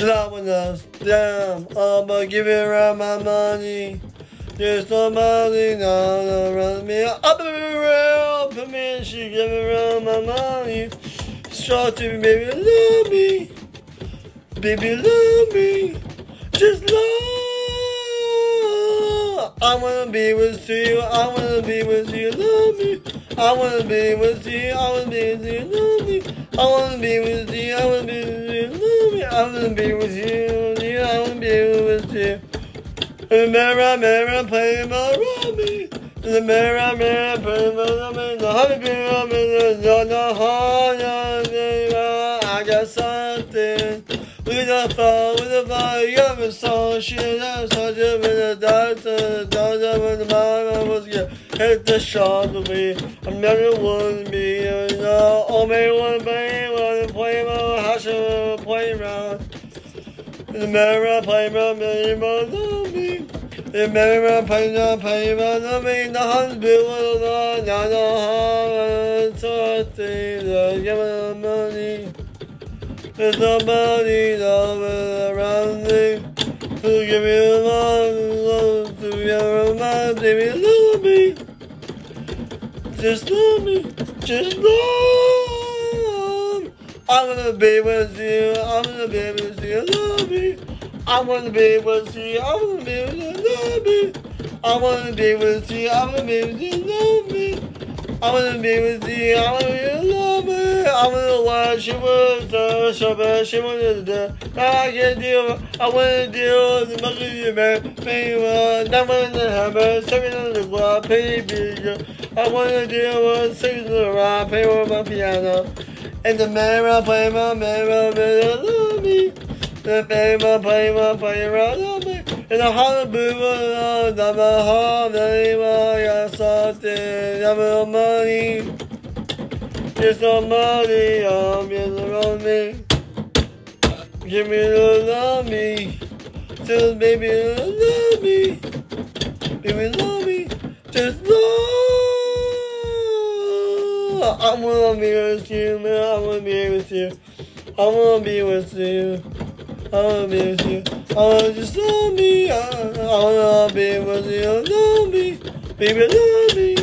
That one else. Damn, I'ma give it around my money. There's no somebody now around me. Up around, put me she give me around my money. Shout to me, baby, love me. Baby, love me. Just love. I wanna be with you. I wanna be with you. Love me. I wanna be with you. I wanna be with you. Love me. I wanna be with you. I wanna be with you. Love me. I wanna be with you. Yeah, I wanna be with you. The mirror, mirror, play my me. The mirror, mirror, play my me. The honey bee, I'm in the no heart. I got something. We the fall with the fire, you have a song. She has such a bit doctor. The doctor when the mama was get hit the shot with me. I'm never one to be. You know, oh, me one play my house, play around. The mirror, play my mirror, love me. The mirror, play my play my love me. The not know how to things. Give me money. There's nobody over around me to give me the love, to around my baby, love me. Just love me, just love. I wanna be with you, I wanna be with you, love me. I wanna be with you, I wanna be with you, love me. I wanna be with you, I wanna be with you, love me. I wanna be with you, I wanna be love me. I wanna watch you with the bad, she wanna do. I can do, I wanna do the most of you, man. Uh, that one to have a second on the club, baby. I wanna do a second on the rock, play with my piano. And the mirror, play my mirror, mirror, love me. The mirror, play my mirror, love me. And the heart of never harm anyone, got something, never money. Just no money, I'm just around me. Give me the love me. Just baby, love me. Baby, love me. Just love. I wanna be with you, man. I wanna be with you. I wanna be with you. I wanna be with you. I wanna just love me. I, I wanna be with you. Love me. Baby, love me.